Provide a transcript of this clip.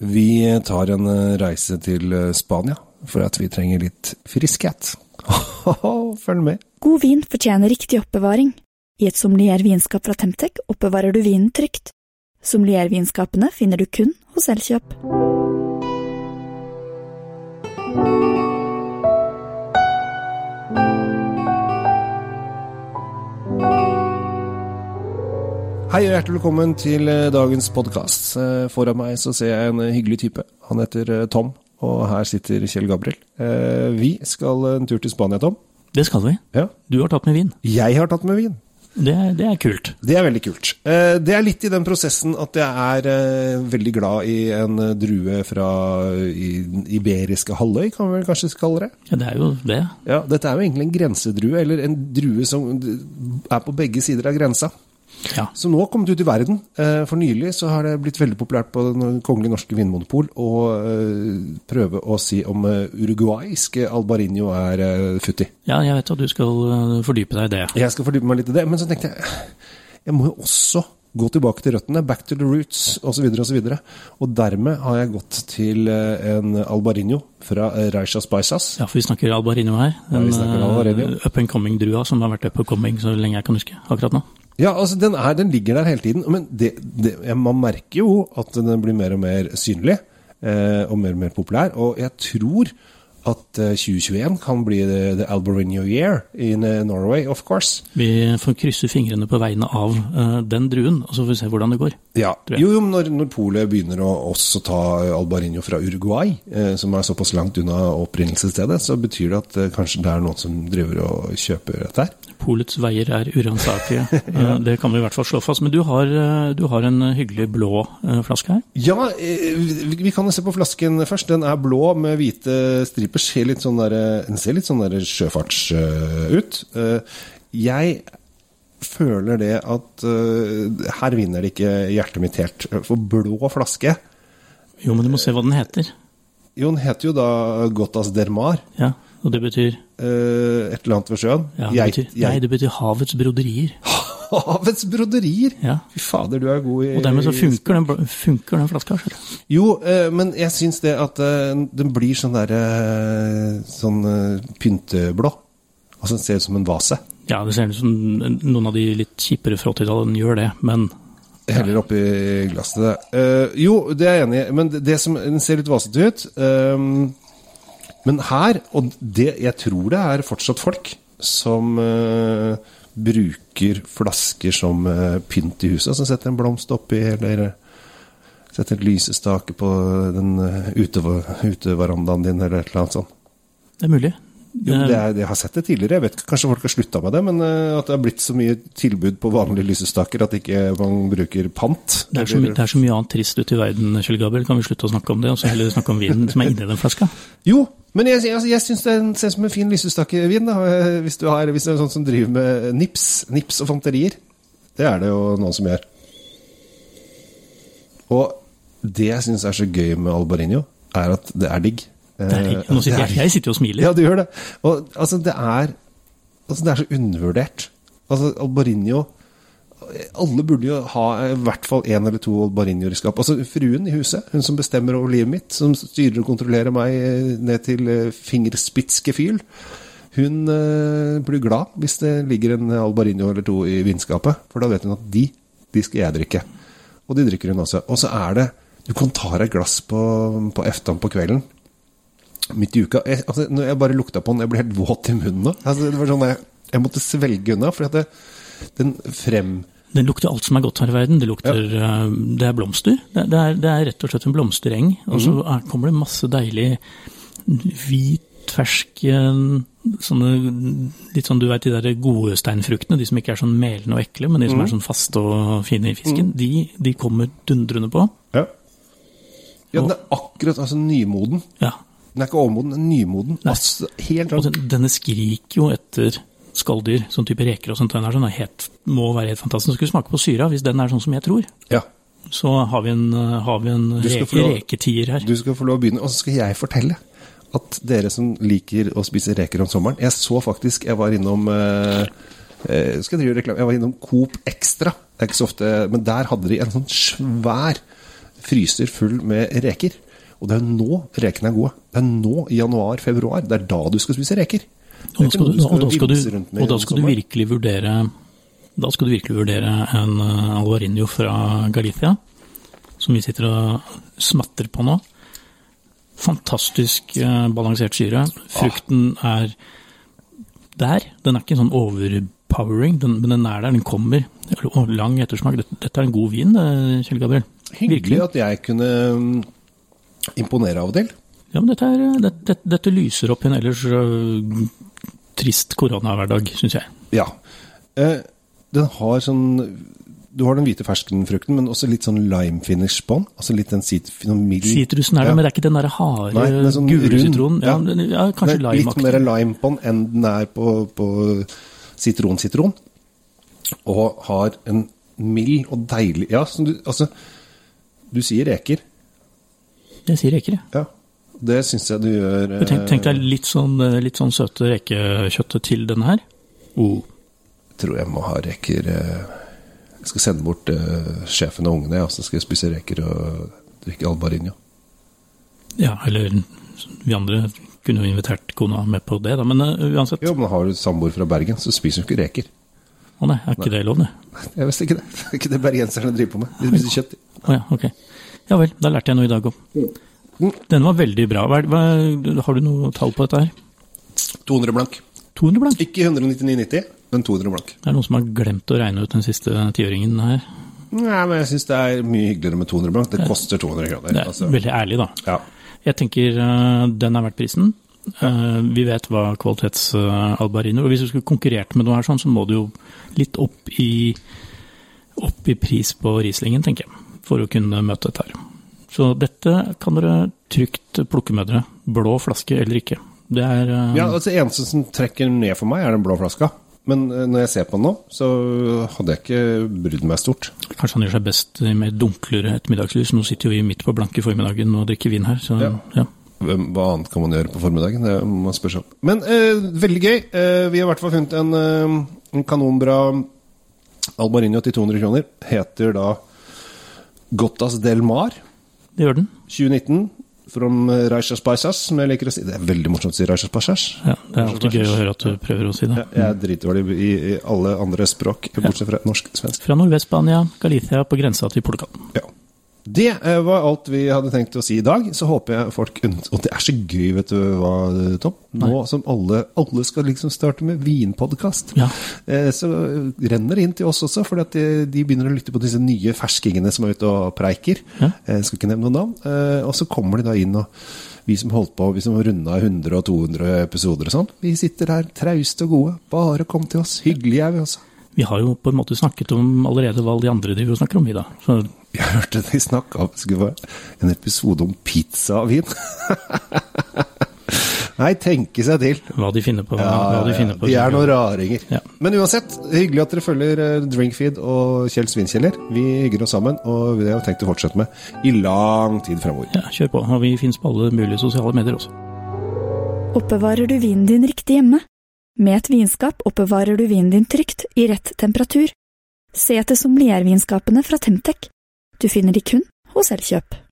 Vi tar en eh, reise til eh, Spania for at vi trenger litt friskhet. Følg med. God vin fortjener riktig oppbevaring. I et sommelier vinskap fra Temtec oppbevarer du vinen trygt. Sommelier-vinskapene finner du kun hos Elkjøp. Hei og hjertelig velkommen til eh, dagens podkast. Foran meg så ser jeg en eh, hyggelig type. Han heter eh, Tom, og her sitter Kjell Gabriel. Eh, Vi skal en tur til Spania, Tom. Det skal vi. Ja. Du har tatt med vin. Jeg har tatt med vin. Det, det er kult. Det er veldig kult. Eh, Det er litt i den prosessen at jeg er eh, veldig glad i en eh, drue fra eh, Iberiske halvøy, kan vi vel kanskje kalle det. Ja, det er jo det. Ja, Dette er jo egentlig en grensedrue, eller en drue som er på begge sider av grensa. Ja. Som nå har kommet ut i verden. Eh, For nylig så har det blitt veldig populært på Den kongelige norske vinmonopol å eh, prøve å si om eh, uruguaysk albarinho er futti. ja, jeg vet at du skal fordype deg i det. Jeg skal fordype meg litt i det, men så tenkte jeg jeg må jo også gå tilbake til røttene, back to the roots osv. Og, så videre. og dermed har jeg gått til en albarinho fra Reisha Paisas. Ja, for vi snakker Albarino her. Ja, Albarino. øh, up and coming-drua som har vært up and coming så lenge jeg kan huske akkurat nå. Ja, altså den, er, den ligger der hele tiden, men det, det, man merker jo at den blir mer og mer synlig eh, og mer og mer populær. Og jeg tror at eh, 2021 kan bli the, the Albarino year in eh, Norway, of course. Vi får krysse fingrene på vegne av uh, den druen, og så får vi se hvordan det går. Ja, jo, jo, når, når Polet begynner å også ta Albarinho fra Uruguay, eh, som er såpass langt unna opprinnelsesstedet, så betyr det at eh, kanskje det er noen som driver og kjøper dette her. Polets veier er uransakelige. Øh, Det kan vi i hvert fall slå fast. Men du har, øh, du har en hyggelig blå øh, flaske her. Ja, eh, vi kan se på flasken først. Den er blå med hvite striper. Ser litt sånn der, den ser litt sånn der sjøfarts eh, ut. Eh, jeg føler det at uh, her vinner det ikke hjertet mitt helt. For blå flaske Jo, men du må se hva den heter. Jo, den heter jo da Gottas Dermar. Ja, og det betyr Uh, et eller annet ved sjøen. Ja, det betyr, Nei, det betyr havets broderier. Havets broderier! Ja. Fy fader, du er god i Og dermed så funker den, funker den flaska. Selv. Jo, uh, men jeg syns det at den blir sånn derre Sånn pynteblå. Altså den ser ut som en vase. Ja, det ser ut som noen av de litt kjipere fra 80-tallet gjør det, men Heller oppi glasset. det. Eh, jo, det er jeg enig i, men det, som, den ser litt vasete ut. eh, men her, og det, jeg tror det er fortsatt folk som uh, bruker flasker som eh, pynt i huset. Som setter en blomst oppi, eller setter et lysestake på den uh, uteverandaen din, eller et eller annet sånt. det er mulig. Jo, det er, jeg har sett det tidligere. Jeg vet ikke, Kanskje folk har slutta med det, men eh, at det har blitt så mye tilbud på vanlige lysestaker at ikke man bruker pant. Det er, så, det er så mye annet trist ute i verden, Kjell Gabriel. Kan vi slutte å snakke om det, og så heller snakke om vinen som er inni den flaska? Jo, men jeg, jeg, jeg syns det ser ut som en fin lysestakevin. eh, Hvis, du har, hvis det er sånn som driver med nips, nips og fanterier. Det er det jo noen som gjør. Og det jeg syns er så gøy med Albarinho, er at det er digg. Eh, nå sitter er jeg, jeg sitter jo og smiler. Ja, du gjør det. Og altså, det er altså, Det er så undervurdert. Altså, Albarinho Alle burde jo ha i hvert fall én eller to Albarinhoer i skap. Altså fruen i huset, hun som bestemmer over livet mitt, som styrer og kontrollerer meg eh, ned til eh, fingerspitzgefühl, hun uh, blir glad hvis det ligger en Albarinho eller to i vinskapet, for da vet hun at de, de skal jeg drikke. Og de drikker hun også. Og så er det Du kan ta deg et glass på, på eftan på kvelden midt i uka. Jeg, altså, når jeg bare lukta på den, jeg ble helt våt i munnen. Altså, det var sånn jeg, jeg måtte svelge unna, for det, den frem... Den lukter alt som er godt her i verden. Det lukter eh, Det er blomster. Det, er, det er rett og slett en blomstereng. Og så mm. kommer det masse deilig hvit, fersk eh, sånne Litt sånn du vet de der gode steinfruktene, de som ikke er sånn melende og ekle, men de som er sånn faste og fine i fisken, de, de kommer dundrende på. Ja. ja, den er akkurat altså, nymoden. Ja. Den er ikke overmoden, den er nymoden. Altså, helt Og den, denne skriker jo etter skalldyr, sånn type reker og sånt. Den er sånn, helt, må være helt fantastisk. Den skulle smake på syra, hvis den er sånn som jeg tror. Ja. Så har vi en, eh, har vi en reke, lov- reketier her. Du skal få lov å begynne, og så skal jeg fortelle at dere som liker å spise reker om sommeren Jeg så faktisk Jeg var innom eh, eh, Skal jeg drive reklame? Jeg var innom Coop Extra. Det er ikke så ofte Men der hadde de en sånn svær fryser full med reker. Og det er nå rekene er gode. Det er nå i januar-februar. Det er da du skal spise reker. Er Og da skal du, og da skal du, vimse rundt med og da skal du virkelig vurdere da skal du virkelig vurdere en alvarinio Alvarinho fra Galicia, som vi sitter og smatter på nå. Fantastisk eh, balansert syre. Frukten er der. Den er ikke sånn overpowering, den, men den er der, den kommer. Og lang ettersmak. Dette, dette er en god vin, eh, Kjell Gabriel. Hyggelig at jeg kunne mm, imponere av og til. Ja, men dette, er, det, det, dette lyser opp en ellers øh, trist koronahverdag, syns jeg. Ja. Eh, den har sånn Du har den hvite ferskenfrukten, men også litt sånn lime finish på den. Altså litt den sit, mild Sitrusen er det, Ja. men det er ikke den der harde, Nei, den sånn gule sitronen. Ja, Ja. ja, kanskje er litt mer limeaktig. lime på den enn den er på, på sitron-sitron. Og har en mild og deilig Ja, som du, altså Du sier reker. Jeg sier reker, ja. Ja. Det syns jeg du gjør eh, Tenk, tenk deg litt sånn, eh, litt sånn søte rekekjøttet til denne her. Oh. tror jeg må ha reker eh, Jeg skal sende bort eh, sjefen og ungene, og så skal jeg spise reker og drikke albarinio. Ja, eller vi andre kunne jo invitert kona med på det, da. Men uh, uansett. Jo, men har du samboer fra Bergen, så spiser du ikke reker. Å nei, er ikke det lov, det? Jeg visste ikke det. Det er ikke det bergenserne driver på med. De spiser kjøtt. Å ja, ok. Ja vel, da lærte jeg noe i dag òg. Den var veldig bra. Hva, hva, har du noe tall på dette her? 200 blank. 200 blank? Ikke 199,90, men 200 blank. Det er noen som har glemt å regne ut den siste tiåringen her. Nei, men jeg syns det er mye hyggeligere med 200 blank. Det koster 200 kroner. Det er altså. veldig ærlig, da. Ja. Jeg tenker øh, den er verdt prisen. Øh, vi vet hva kvalitets-albariner Og hvis du skulle konkurrert med noe her, sånn, så må det jo litt opp i, opp i pris på Rieslingen, tenker jeg, for å kunne møte dette her. Så dette kan dere trygt plukke med dere. Blå flaske eller ikke. Det er uh, ja, altså Eneste som trekker ned for meg, er den blå flaska. Men eh, når jeg ser på den nå, så hadde jeg ikke brydd meg stort. Kanskje han gjør seg best med dunklere ettermiddagslys. Nå sitter jo vi midt på blanke formiddagen og drikker vin her, så Ja. ja. Hva annet kan man gjøre på formiddagen? Det må man spørre seg om. Men eh, veldig gøy. Eh, vi har i hvert fall funnet en, eh, en kanonbra Albarinio til 200 kroner. Heter da Gottas del Mar Det gjør den. 2019. From Raishas Paisas, som jeg liker å si. Det er veldig morsomt å si Raishas Paisas. Ja, det er alltid gøy å høre at du prøver å si det. Jeg jeg er dritdårlig i, i alle andre språk, bortsett fra norsk-svensk. Fra Nordvest-Spania, Galicia på grensa til Portugal. Ja. Det eh, var alt vi hadde tenkt å si i dag. Så håper jeg folk Og det er så gøy, vet du hva, Tom? Nå som alle, alle skal liksom starte med vinpodkast, Ja. eh, så renner det inn til oss også, for de, de begynner å lytte på disse nye ferskingene som er ute og preiker. Ja. Jeg skal ikke nevne noen navn. Eh, Og så kommer de da inn, og vi som holdt på, vi som runda 100 og 200 episoder og sånn, vi sitter her trauste og gode. Bare kom til oss. Hyggelige er vi også. Vi har jo på en måte snakket om allerede hva alle de andre driver og snakker om, vi da. Så Jeg hørte de snakka om skulle være en episode om pizza og vin. Nei, tenke seg til. hva de finner på. hva de, finner på de er noen raringer. Ja. Men uansett, hyggelig at dere følger eh, Drinkfeed og Kjell Svinkjeller. Vi hygger oss sammen, og det har vi tenkt å fortsette med i lang tid fremover. Ja, kjør på. Og vi finnes på alle mulige sosiale medier også. Oppbevarer du vinen din riktig hjemme? Med et vinskap oppbevarer du vinen din trygt, i rett temperatur. Se etter sommeliervinskapene fra Temtec. Du finner de kun hos Elkjøp.